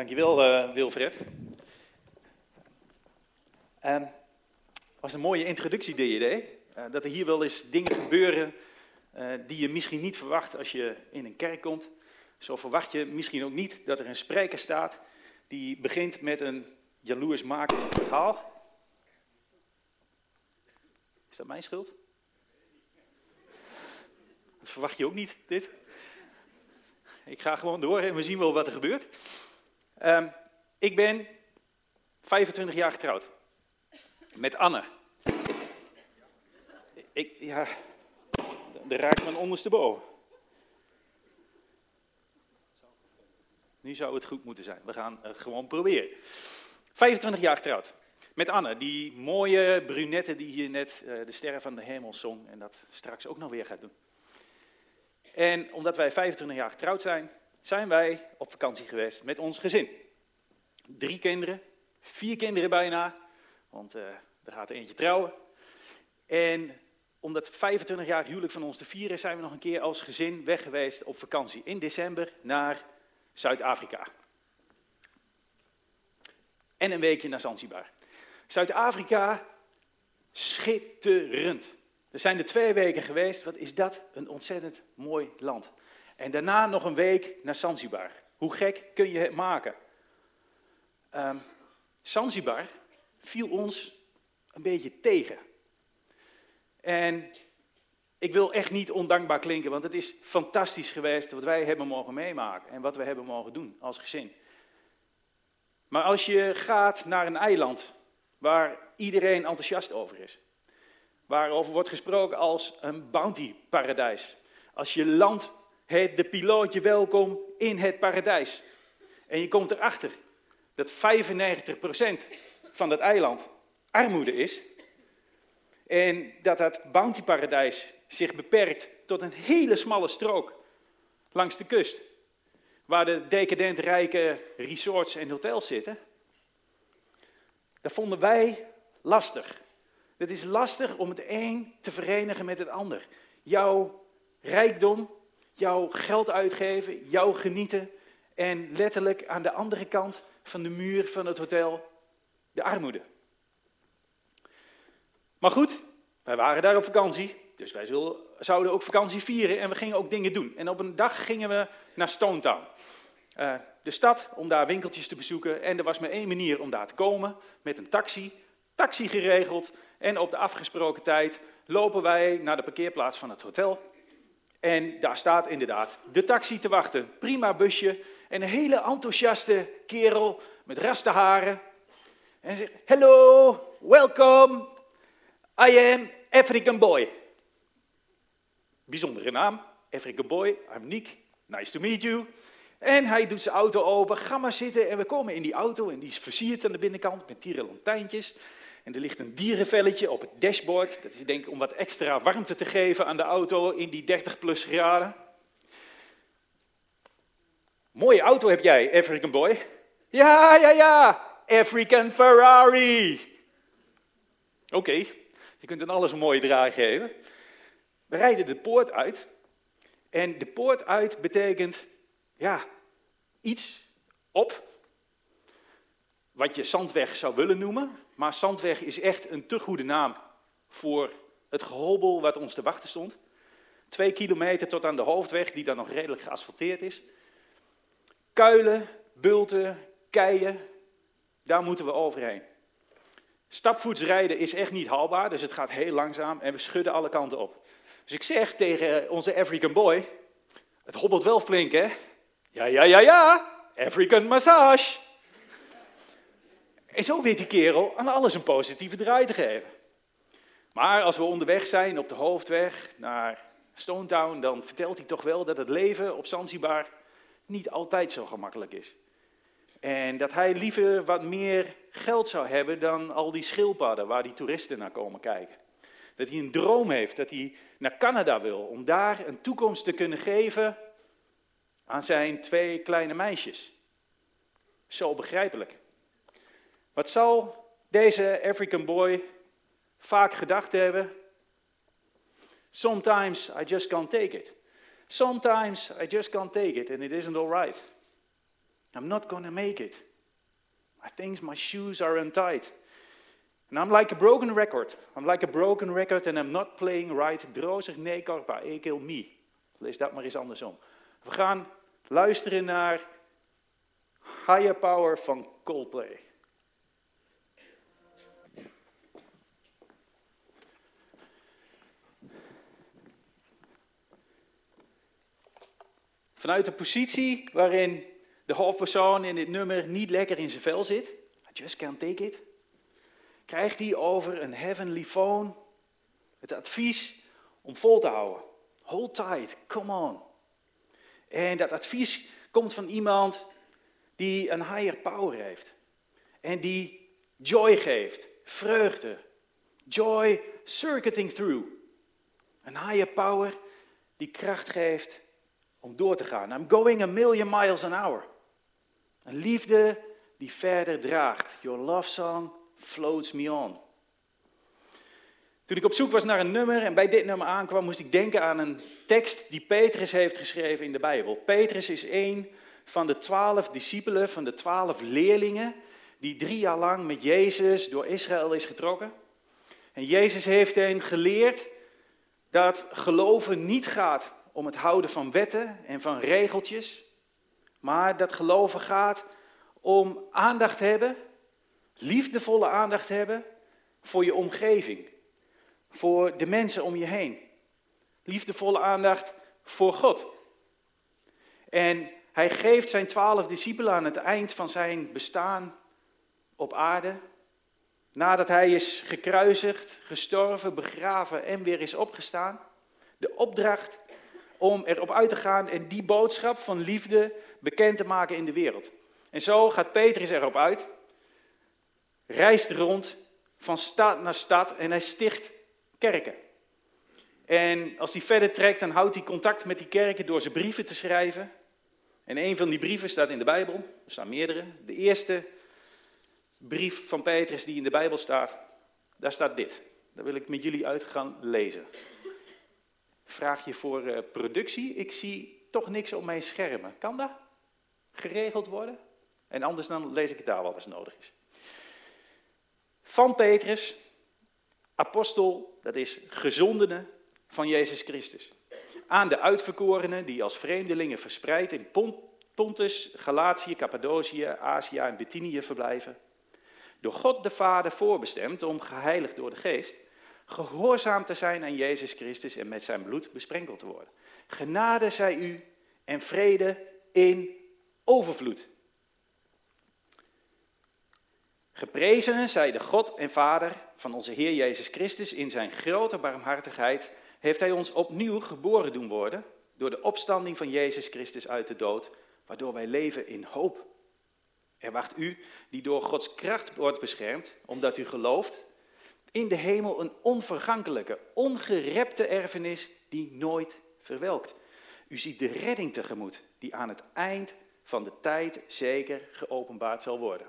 Dankjewel, uh, Wilfred. Het was een mooie introductie die je. Uh, dat er hier wel eens dingen gebeuren uh, die je misschien niet verwacht als je in een kerk komt. Zo verwacht je misschien ook niet dat er een spreker staat die begint met een jaloersmakend verhaal. Is dat mijn schuld? Dat verwacht je ook niet, dit. Ik ga gewoon door en we zien wel wat er gebeurt. Um, ik ben 25 jaar getrouwd. Met Anne. Ik, ja, de raakt van ondersteboven. Nu zou het goed moeten zijn. We gaan het gewoon proberen. 25 jaar getrouwd. Met Anne, die mooie brunette die hier net uh, de sterren van de hemel zong en dat straks ook nog weer gaat doen. En omdat wij 25 jaar getrouwd zijn, zijn wij op vakantie geweest met ons gezin. Drie kinderen, vier kinderen bijna, want uh, er gaat er eentje trouwen. En om dat 25 jaar huwelijk van ons te vieren, zijn we nog een keer als gezin weg geweest op vakantie in december naar Zuid-Afrika. En een weekje naar Zanzibar. Zuid-Afrika, schitterend. Er zijn er twee weken geweest. Wat is dat? Een ontzettend mooi land. En daarna nog een week naar Zanzibar. Hoe gek kun je het maken? Um, Zanzibar viel ons een beetje tegen. En ik wil echt niet ondankbaar klinken, want het is fantastisch geweest wat wij hebben mogen meemaken en wat we hebben mogen doen als gezin. Maar als je gaat naar een eiland waar iedereen enthousiast over is, waarover wordt gesproken als een bounty-paradijs. Als je landt, heet de pilootje welkom in het paradijs. En je komt erachter dat 95% van dat eiland armoede is. En dat dat bounty-paradijs zich beperkt tot een hele smalle strook langs de kust. Waar de decadent rijke resorts en hotels zitten. Dat vonden wij lastig. Het is lastig om het een te verenigen met het ander. Jouw rijkdom, jouw geld uitgeven, jouw genieten en letterlijk aan de andere kant van de muur van het hotel de armoede. Maar goed, wij waren daar op vakantie, dus wij zouden ook vakantie vieren en we gingen ook dingen doen. En op een dag gingen we naar Stone Town. Uh, de stad om daar winkeltjes te bezoeken. En er was maar één manier om daar te komen, met een taxi. Taxi geregeld en op de afgesproken tijd lopen wij naar de parkeerplaats van het hotel. En daar staat inderdaad de taxi te wachten. Prima busje en een hele enthousiaste kerel met raste haren. En zegt, hello, welcome, I am African Boy. Bijzondere naam, African Boy, I'm Nick, nice to meet you. En hij doet zijn auto open, ga maar zitten. En we komen in die auto en die is versierd aan de binnenkant met tierenlantijntjes. En er ligt een dierenvelletje op het dashboard. Dat is denk ik om wat extra warmte te geven aan de auto in die 30 plus graden. Mooie auto heb jij, African Boy. Ja, ja, ja, African Ferrari. Oké, je kunt dan alles een mooie draai geven. We rijden de poort uit. En de poort uit betekent, ja, iets op. Wat je Zandweg zou willen noemen. Maar Zandweg is echt een te goede naam voor het gehobbel wat ons te wachten stond. Twee kilometer tot aan de hoofdweg, die dan nog redelijk geasfalteerd is. Kuilen, bulten, keien, daar moeten we overheen. Stapvoets rijden is echt niet haalbaar, dus het gaat heel langzaam en we schudden alle kanten op. Dus ik zeg tegen onze African boy, het hobbelt wel flink hè? Ja, ja, ja, ja, African massage. En zo weet die kerel aan alles een positieve draai te geven. Maar als we onderweg zijn op de hoofdweg naar Stone Town, dan vertelt hij toch wel dat het leven op Zanzibar niet altijd zo gemakkelijk is. En dat hij liever wat meer geld zou hebben dan al die schildpadden waar die toeristen naar komen kijken. Dat hij een droom heeft, dat hij naar Canada wil, om daar een toekomst te kunnen geven aan zijn twee kleine meisjes. Zo begrijpelijk. Wat zal deze African boy vaak gedacht hebben? Sometimes I just can't take it. Sometimes I just can't take it and it isn't alright. I'm not gonna make it. I think my shoes are untied. And I'm like a broken record. I'm like a broken record and I'm not playing right. Drozig karpa, ekel me. Lees dat maar eens andersom. We gaan luisteren naar Higher Power van Coldplay. Vanuit de positie waarin de hoofdpersoon in dit nummer niet lekker in zijn vel zit, I just can't take it, krijgt hij over een heavenly phone het advies om vol te houden. Hold tight, come on. En dat advies komt van iemand die een higher power heeft. En die joy geeft, vreugde. Joy circuiting through. Een higher power die kracht geeft om door te gaan. I'm going a million miles an hour. Een liefde die verder draagt. Your love song floats me on. Toen ik op zoek was naar een nummer en bij dit nummer aankwam, moest ik denken aan een tekst die Petrus heeft geschreven in de Bijbel. Petrus is een van de twaalf discipelen, van de twaalf leerlingen, die drie jaar lang met Jezus door Israël is getrokken. En Jezus heeft hen geleerd dat geloven niet gaat om het houden van wetten en van regeltjes, maar dat geloven gaat om aandacht hebben, liefdevolle aandacht hebben voor je omgeving, voor de mensen om je heen. Liefdevolle aandacht voor God. En hij geeft zijn twaalf discipelen aan het eind van zijn bestaan op aarde, nadat hij is gekruisigd, gestorven, begraven en weer is opgestaan, de opdracht om erop uit te gaan en die boodschap van liefde bekend te maken in de wereld. En zo gaat Petrus erop uit, reist rond van stad naar stad en hij sticht kerken. En als hij verder trekt, dan houdt hij contact met die kerken door ze brieven te schrijven. En een van die brieven staat in de Bijbel, er staan meerdere. De eerste brief van Petrus die in de Bijbel staat, daar staat dit. Daar wil ik met jullie uit gaan lezen. Vraag je voor uh, productie? Ik zie toch niks op mijn schermen. Kan dat geregeld worden? En anders dan lees ik het daar wel als nodig is. Van Petrus, apostel, dat is gezondene van Jezus Christus. Aan de uitverkorenen die als vreemdelingen verspreid in Pontus, Galatië, Cappadocië, Azië en Bithynië verblijven. Door God de Vader voorbestemd om geheiligd door de Geest gehoorzaam te zijn aan Jezus Christus en met zijn bloed besprenkeld te worden. Genade zij u en vrede in overvloed. Geprezen zij de God en Vader van onze Heer Jezus Christus. In zijn grote barmhartigheid heeft Hij ons opnieuw geboren doen worden door de opstanding van Jezus Christus uit de dood, waardoor wij leven in hoop. Er wacht u, die door Gods kracht wordt beschermd, omdat u gelooft in de hemel een onvergankelijke, ongerepte erfenis die nooit verwelkt. U ziet de redding tegemoet, die aan het eind van de tijd zeker geopenbaard zal worden.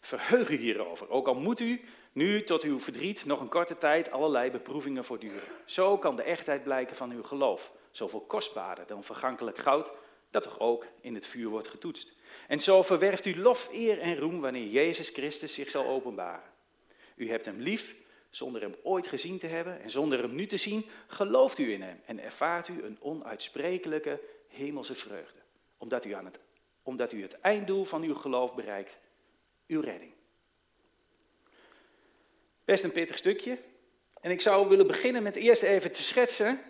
Verheug u hierover, ook al moet u nu tot uw verdriet nog een korte tijd allerlei beproevingen voortduren. Zo kan de echtheid blijken van uw geloof, zoveel kostbaarder dan vergankelijk goud, dat toch ook in het vuur wordt getoetst. En zo verwerft u lof, eer en roem wanneer Jezus Christus zich zal openbaren. U hebt hem lief zonder hem ooit gezien te hebben en zonder hem nu te zien, gelooft u in hem en ervaart u een onuitsprekelijke hemelse vreugde, omdat u, aan het, omdat u het einddoel van uw geloof bereikt, uw redding. Best een pittig stukje. En ik zou willen beginnen met eerst even te schetsen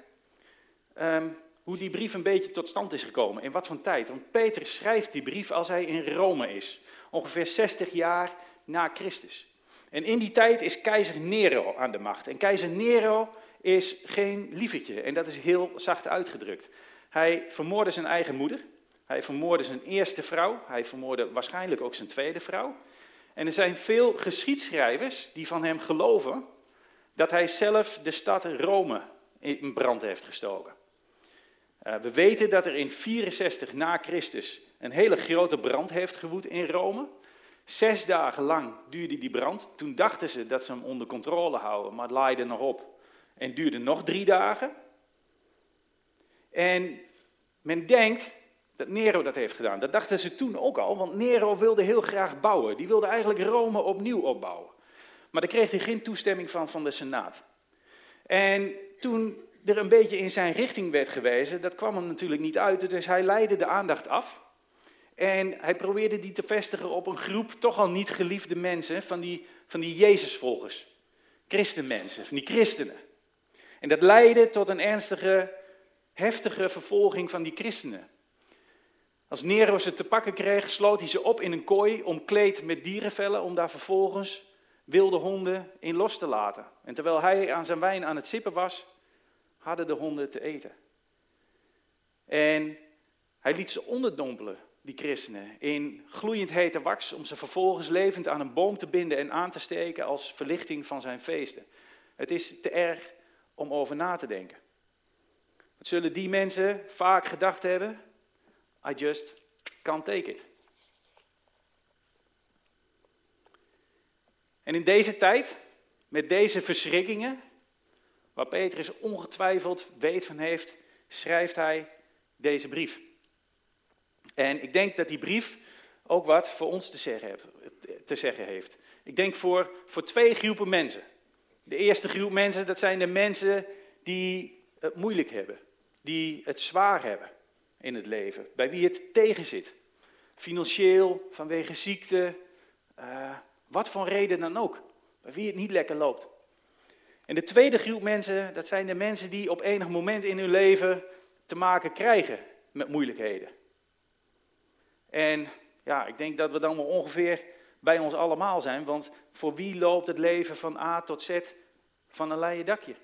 ehm, hoe die brief een beetje tot stand is gekomen. In wat voor tijd? Want Peter schrijft die brief als hij in Rome is. Ongeveer 60 jaar na Christus. En in die tijd is keizer Nero aan de macht. En keizer Nero is geen lievertje. En dat is heel zacht uitgedrukt. Hij vermoordde zijn eigen moeder. Hij vermoordde zijn eerste vrouw. Hij vermoordde waarschijnlijk ook zijn tweede vrouw. En er zijn veel geschiedschrijvers die van hem geloven dat hij zelf de stad Rome in brand heeft gestoken. Uh, we weten dat er in 64 na Christus een hele grote brand heeft gewoed in Rome. Zes dagen lang duurde die brand. Toen dachten ze dat ze hem onder controle houden, maar het laaide nog op. En duurde nog drie dagen. En men denkt dat Nero dat heeft gedaan. Dat dachten ze toen ook al, want Nero wilde heel graag bouwen. Die wilde eigenlijk Rome opnieuw opbouwen. Maar daar kreeg hij geen toestemming van van de Senaat. En toen er een beetje in zijn richting werd gewezen, dat kwam hem natuurlijk niet uit. Dus hij leidde de aandacht af. En hij probeerde die te vestigen op een groep toch al niet geliefde mensen van die, van die Jezusvolgers. Christenmensen, van die christenen. En dat leidde tot een ernstige, heftige vervolging van die christenen. Als Nero ze te pakken kreeg, sloot hij ze op in een kooi, omkleed met dierenvellen, om daar vervolgens wilde honden in los te laten. En terwijl hij aan zijn wijn aan het sippen was, hadden de honden te eten. En hij liet ze onderdompelen, die christenen, in gloeiend hete wax, om ze vervolgens levend aan een boom te binden en aan te steken als verlichting van zijn feesten. Het is te erg om over na te denken. Wat zullen die mensen vaak gedacht hebben? I just can't take it. En in deze tijd, met deze verschrikkingen, waar Petrus ongetwijfeld weet van heeft, schrijft hij deze brief. En ik denk dat die brief ook wat voor ons te zeggen heeft. Te zeggen heeft. Ik denk voor, voor twee groepen mensen. De eerste groep mensen, dat zijn de mensen die het moeilijk hebben, die het zwaar hebben in het leven, bij wie het tegen zit. Financieel, vanwege ziekte, uh, wat voor reden dan ook, bij wie het niet lekker loopt. En de tweede groep mensen, dat zijn de mensen die op enig moment in hun leven te maken krijgen met moeilijkheden. En ja, ik denk dat we dan wel ongeveer bij ons allemaal zijn, want voor wie loopt het leven van A tot Z van een leien dakje?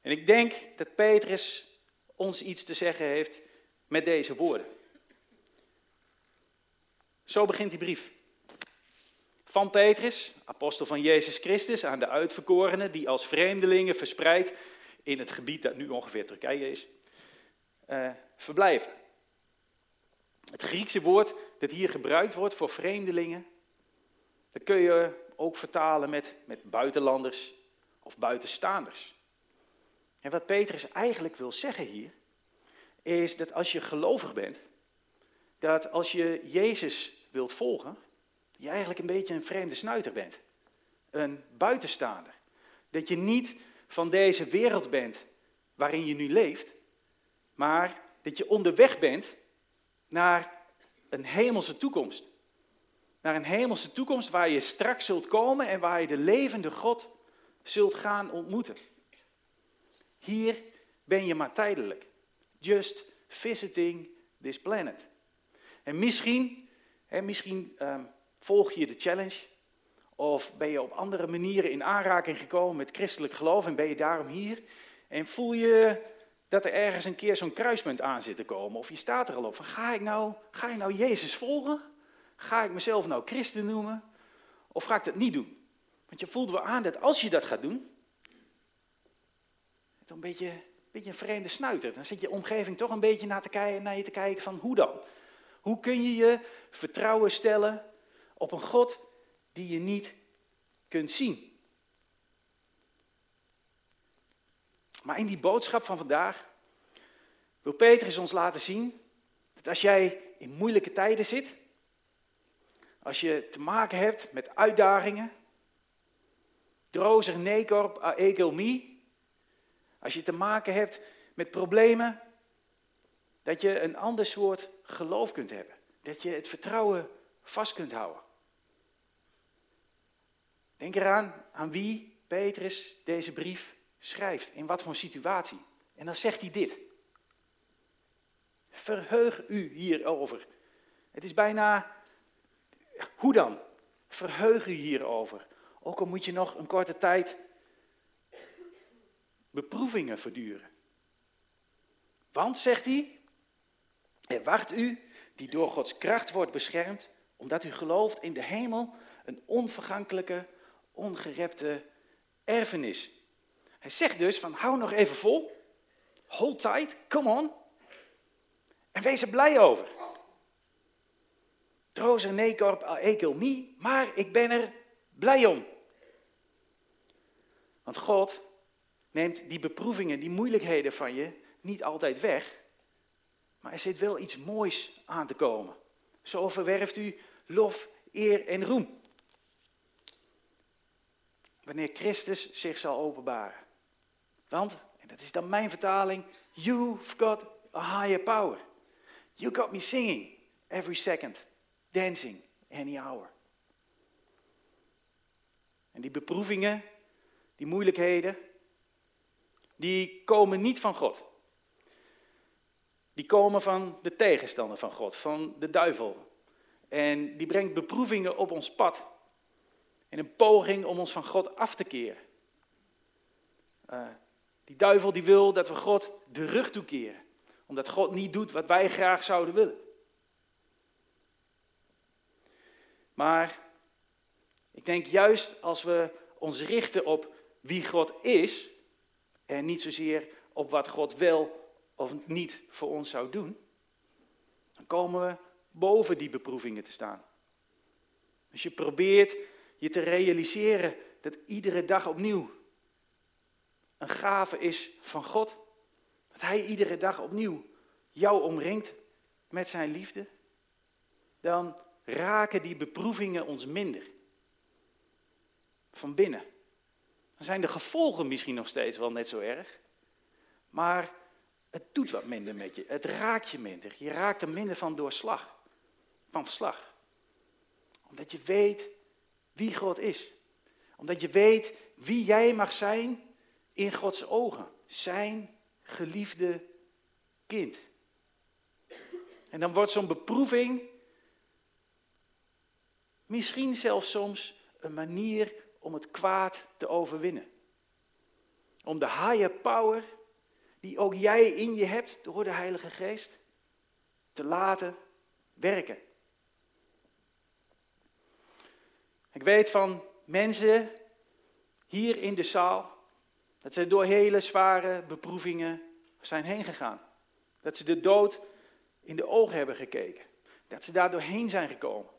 En ik denk dat Petrus ons iets te zeggen heeft met deze woorden. Zo begint die brief. Van Petrus, apostel van Jezus Christus, aan de uitverkorenen die als vreemdelingen verspreid in het gebied dat nu ongeveer Turkije is, uh, verblijven. Het Griekse woord dat hier gebruikt wordt voor vreemdelingen, dat kun je ook vertalen met, met buitenlanders of buitenstaanders. En wat Petrus eigenlijk wil zeggen hier, is dat als je gelovig bent, dat als je Jezus wilt volgen, je eigenlijk een beetje een vreemde snuiter bent. Een buitenstaander. Dat je niet van deze wereld bent waarin je nu leeft, maar dat je onderweg bent naar een hemelse toekomst. Naar een hemelse toekomst waar je straks zult komen en waar je de levende God zult gaan ontmoeten. Hier ben je maar tijdelijk. Just visiting this planet. En misschien, hè, misschien ehm, volg je de challenge of ben je op andere manieren in aanraking gekomen met christelijk geloof en ben je daarom hier en voel je dat er ergens een keer zo'n kruispunt aan zit te komen. Of je staat er al op van ga ik nou, ga ik nou Jezus volgen? Ga ik mezelf nou christen noemen? Of ga ik dat niet doen? Want je voelt wel aan dat als je dat gaat doen, dan een beetje, een beetje een vreemde snuiter. Dan zit je omgeving toch een beetje naar, te kijken, naar je te kijken van hoe dan? Hoe kun je je vertrouwen stellen op een God die je niet kunt zien? Maar in die boodschap van vandaag wil Petrus ons laten zien dat als jij in moeilijke tijden zit, als je te maken hebt met uitdagingen, drozer nekorp aegelmi, als je te maken hebt met problemen, dat je een ander soort geloof kunt hebben. Dat je het vertrouwen vast kunt houden. Denk eraan aan wie Petrus deze brief schrijft, in wat voor situatie. En dan zegt hij dit. Verheug u hierover. Het is bijna, hoe dan? Verheug u hierover. Ook al moet je nog een korte tijd beproevingen verduren. Want, zegt hij, er wacht u die door Gods kracht wordt beschermd, omdat u gelooft in de hemel een onvergankelijke, ongerepte erfenis. Hij zegt dus van hou nog even vol, hold tight, come on, en wees er blij over. Troos nekorp ekelmi, maar ik ben er blij om. Want God neemt die beproevingen, die moeilijkheden van je niet altijd weg, Maar er zit wel iets moois aan te komen. Zo verwerft u lof, eer en roem. Wanneer Christus zich zal openbaren. Want, en dat is dan mijn vertaling, you've got a higher power. You got me singing every second, dancing any hour. En die beproevingen, die moeilijkheden, die komen niet van God. Die komen van de tegenstander van God, van de duivel. En die brengt beproevingen op ons pad. In een poging om ons van God af te keren. Uh, die duivel die wil dat we God de rug toekeren. Omdat God niet doet wat wij graag zouden willen. Maar ik denk juist als we ons richten op wie God is, en niet zozeer op wat God wel of niet voor ons zou doen, dan komen we boven die beproevingen te staan. Als je probeert je te realiseren dat iedere dag opnieuw een gave is van God, dat Hij iedere dag opnieuw jou omringt met zijn liefde, dan raken die beproevingen ons minder. Van binnen. Dan zijn de gevolgen misschien nog steeds wel net zo erg, maar het doet wat minder met je. Het raakt je minder. Je raakt er minder van doorslag, van verslag. Omdat je weet wie God is. Omdat je weet wie jij mag zijn in Gods ogen. Zijn geliefde kind. En dan wordt zo'n beproeving misschien zelfs soms een manier om het kwaad te overwinnen. Om de higher power die ook jij in je hebt door de Heilige Geest te laten werken. Ik weet van mensen hier in de zaal dat ze door hele zware beproevingen zijn heen gegaan. Dat ze de dood in de ogen hebben gekeken. Dat ze daar doorheen zijn gekomen.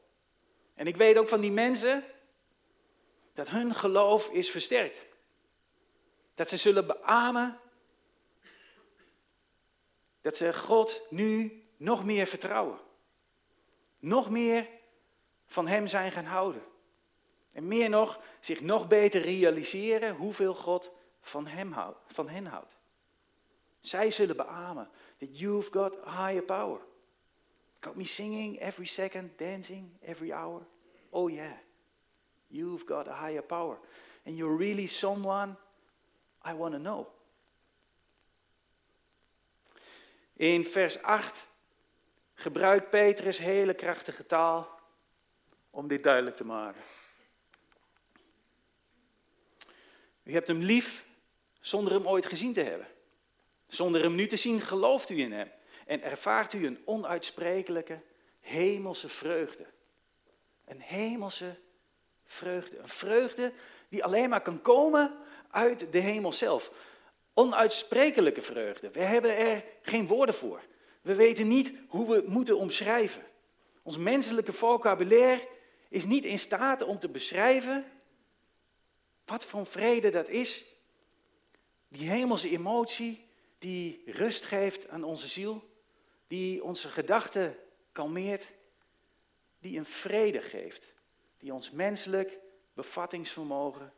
En ik weet ook van die mensen dat hun geloof is versterkt. Dat ze zullen beamen dat ze God nu nog meer vertrouwen. Nog meer van Hem zijn gaan houden. En meer nog, zich nog beter realiseren hoeveel God van, hem van hen houdt. Zij zullen beamen that you've got higher power. Got me singing every second, dancing every hour. Oh yeah, you've got a higher power. And you're really someone I want to know. In vers 8 gebruikt Petrus hele krachtige taal om dit duidelijk te maken. U hebt hem lief zonder hem ooit gezien te hebben. Zonder hem nu te zien gelooft u in hem en ervaart u een onuitsprekelijke hemelse vreugde. Een hemelse vreugde. Een vreugde die alleen maar kan komen uit de hemel zelf. Onuitsprekelijke vreugde. We hebben er geen woorden voor. We weten niet hoe we moeten omschrijven. Ons menselijke vocabulaire is niet in staat om te beschrijven wat voor vrede dat is. Die hemelse emotie die rust geeft aan onze ziel, die onze gedachten kalmeert, die een vrede geeft, die ons menselijk bevattingsvermogen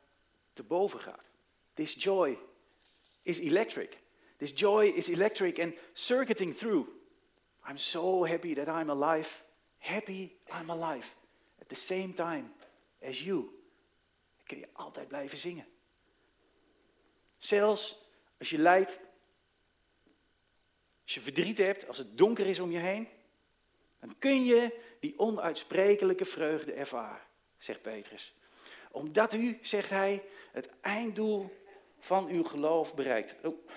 te boven gaat. This joy is electric. This joy is electric and circuiting through. I'm so happy that I'm alive. Happy I'm alive. At the same time as you. Kun je altijd blijven zingen. Zelfs als je lijdt, als je verdriet hebt, als het donker is om je heen, dan kun je die onuitsprekelijke vreugde ervaren, zegt Petrus. Omdat u, zegt hij, het einddoel van uw geloof bereikt. Oh,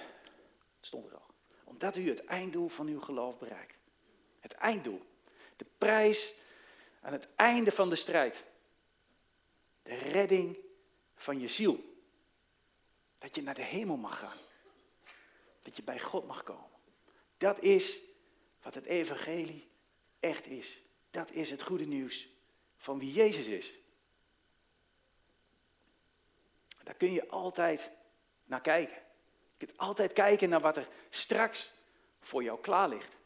het stond er al. Omdat u het einddoel van uw geloof bereikt. Het einddoel. De prijs aan het einde van de strijd. De redding van je ziel. Dat je naar de hemel mag gaan. Dat je bij God mag komen. Dat is wat het evangelie echt is. Dat is het goede nieuws van wie Jezus is. Daar kun je altijd naar kijken. Je kunt altijd kijken naar wat er straks voor jou klaar ligt.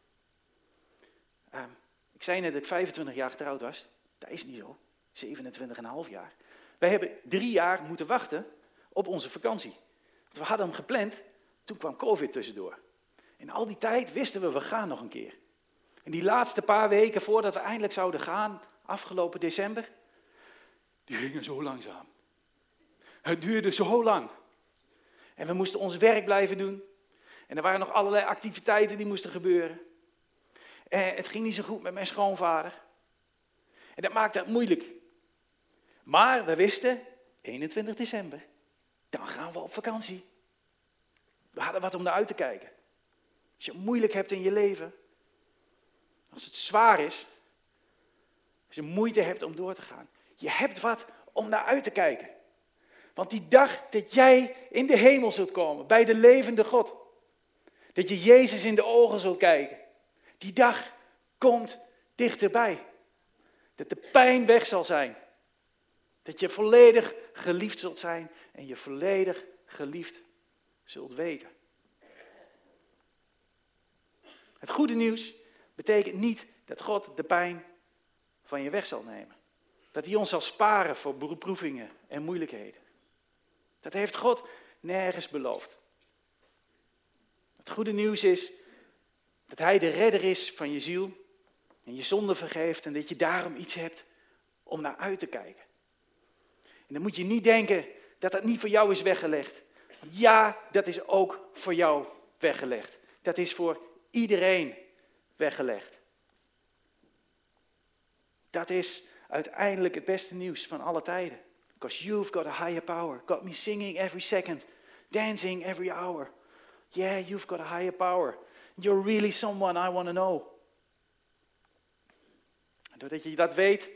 Ehm, ik zei net dat ik 25 jaar getrouwd was. Dat is niet zo. 27,5 jaar. Wij hebben drie jaar moeten wachten op onze vakantie. Want we hadden hem gepland, toen kwam COVID tussendoor. In al die tijd wisten we, we gaan nog een keer. En die laatste paar weken voordat we eindelijk zouden gaan, afgelopen december, die gingen zo langzaam. Het duurde zo lang. En we moesten ons werk blijven doen. En er waren nog allerlei activiteiten die moesten gebeuren. En het ging niet zo goed met mijn schoonvader. En dat maakte het moeilijk. Maar we wisten, 21 december, dan gaan we op vakantie. We hadden wat om naar uit te kijken. Als je het moeilijk hebt in je leven, als het zwaar is, als je moeite hebt om door te gaan, je hebt wat om naar uit te kijken. Want die dag dat jij in de hemel zult komen, bij de levende God, dat je Jezus in de ogen zult kijken, die dag komt dichterbij. Dat de pijn weg zal zijn. Dat je volledig geliefd zult zijn en je volledig geliefd zult weten. Het goede nieuws betekent niet dat God de pijn van je weg zal nemen. Dat hij ons zal sparen voor beproevingen en moeilijkheden. Dat heeft God nergens beloofd. Het goede nieuws is dat hij de redder is van je ziel en je zonde vergeeft en dat je daarom iets hebt om naar uit te kijken. En dan moet je niet denken dat dat niet voor jou is weggelegd. Ja, dat is ook voor jou weggelegd. Dat is voor iedereen weggelegd. Dat is uiteindelijk het beste nieuws van alle tijden. Because you've got a higher power. Got me singing every second, dancing every hour. Yeah, you've got a higher power. You're really someone I want to know. Doordat je dat weet,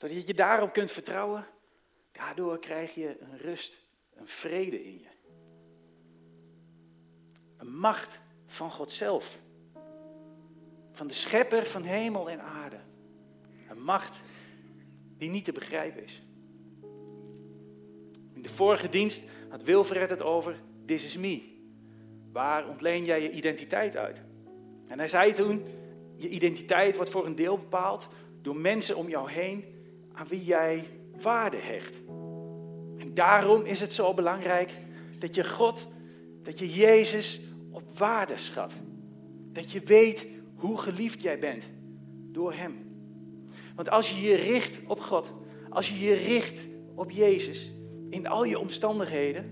doordat je daarop kunt vertrouwen, daardoor krijg je een rust, een vrede in je. Een macht van God zelf. Van de schepper van hemel en aarde. Een macht die niet te begrijpen is. In de vorige dienst had Wilfred het over This is me. Waar ontleen jij je identiteit uit? En hij zei toen, je identiteit wordt voor een deel bepaald door mensen om jou heen aan wie jij waarde hecht. En daarom is het zo belangrijk dat je God, dat je Jezus op waarde schat. Dat je weet hoe geliefd jij bent door Hem. Want als je je richt op God, als je je richt op Jezus in al je omstandigheden,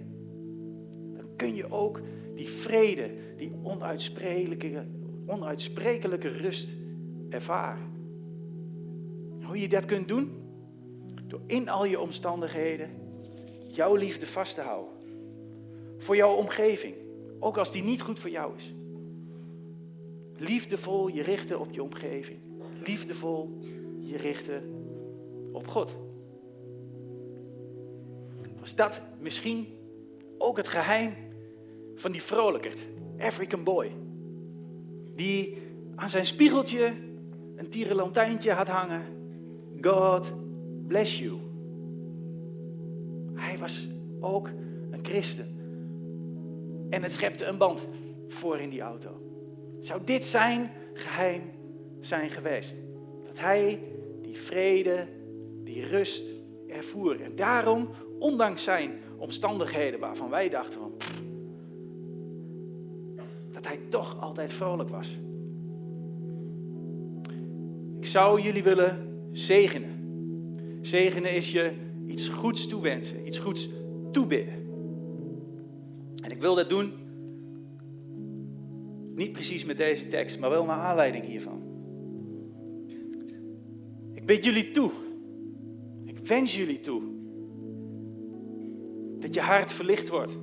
dan kun je ook die vrede, die onuitsprekelijke, onuitsprekelijke rust ervaren. Hoe je dat kunt doen? Door in al je omstandigheden jouw liefde vast te houden. Voor jouw omgeving, ook als die niet goed voor jou is. Liefdevol je richten op je omgeving. Liefdevol je richten op God. Was dat misschien ook het geheim van die vrolijkert, African boy? Die aan zijn spiegeltje een tierenlantijntje had hangen. God bless you. Hij was ook een christen. En het schepte een band voor in die auto. Zou dit zijn geheim zijn geweest? Dat hij die vrede, die rust ervoer. En daarom, ondanks zijn omstandigheden waarvan wij dachten van... dat hij toch altijd vrolijk was. Ik zou jullie willen zegenen. Zegenen is je iets goeds toewensen, iets goeds toebidden. En ik wil dat doen, niet precies met deze tekst, maar wel naar aanleiding hiervan. Ik bid jullie toe, ik wens jullie toe, dat je hart verlicht wordt.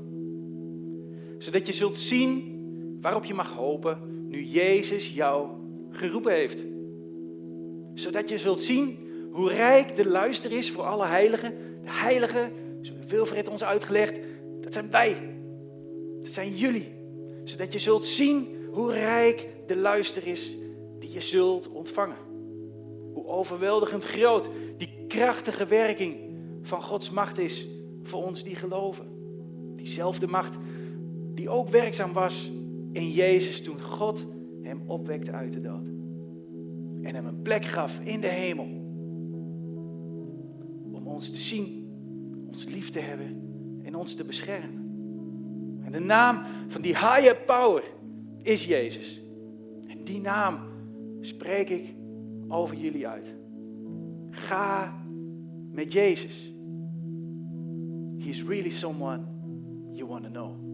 Zodat je zult zien waarop je mag hopen nu Jezus jou geroepen heeft zodat je zult zien hoe rijk de luister is voor alle heiligen. De heiligen, zoals Wilfred ons uitgelegd, dat zijn wij. Dat zijn jullie. Zodat je zult zien hoe rijk de luister is die je zult ontvangen. Hoe overweldigend groot die krachtige werking van Gods macht is voor ons die geloven. Diezelfde macht die ook werkzaam was in Jezus toen God hem opwekte uit de dood. en hem een plek gaf in de hemel. Ons te zien, ons lief te hebben en ons te beschermen. En de naam van die higher power is Jezus. En die naam spreek ik over jullie uit. Ga met Jezus. He is really someone you want to know.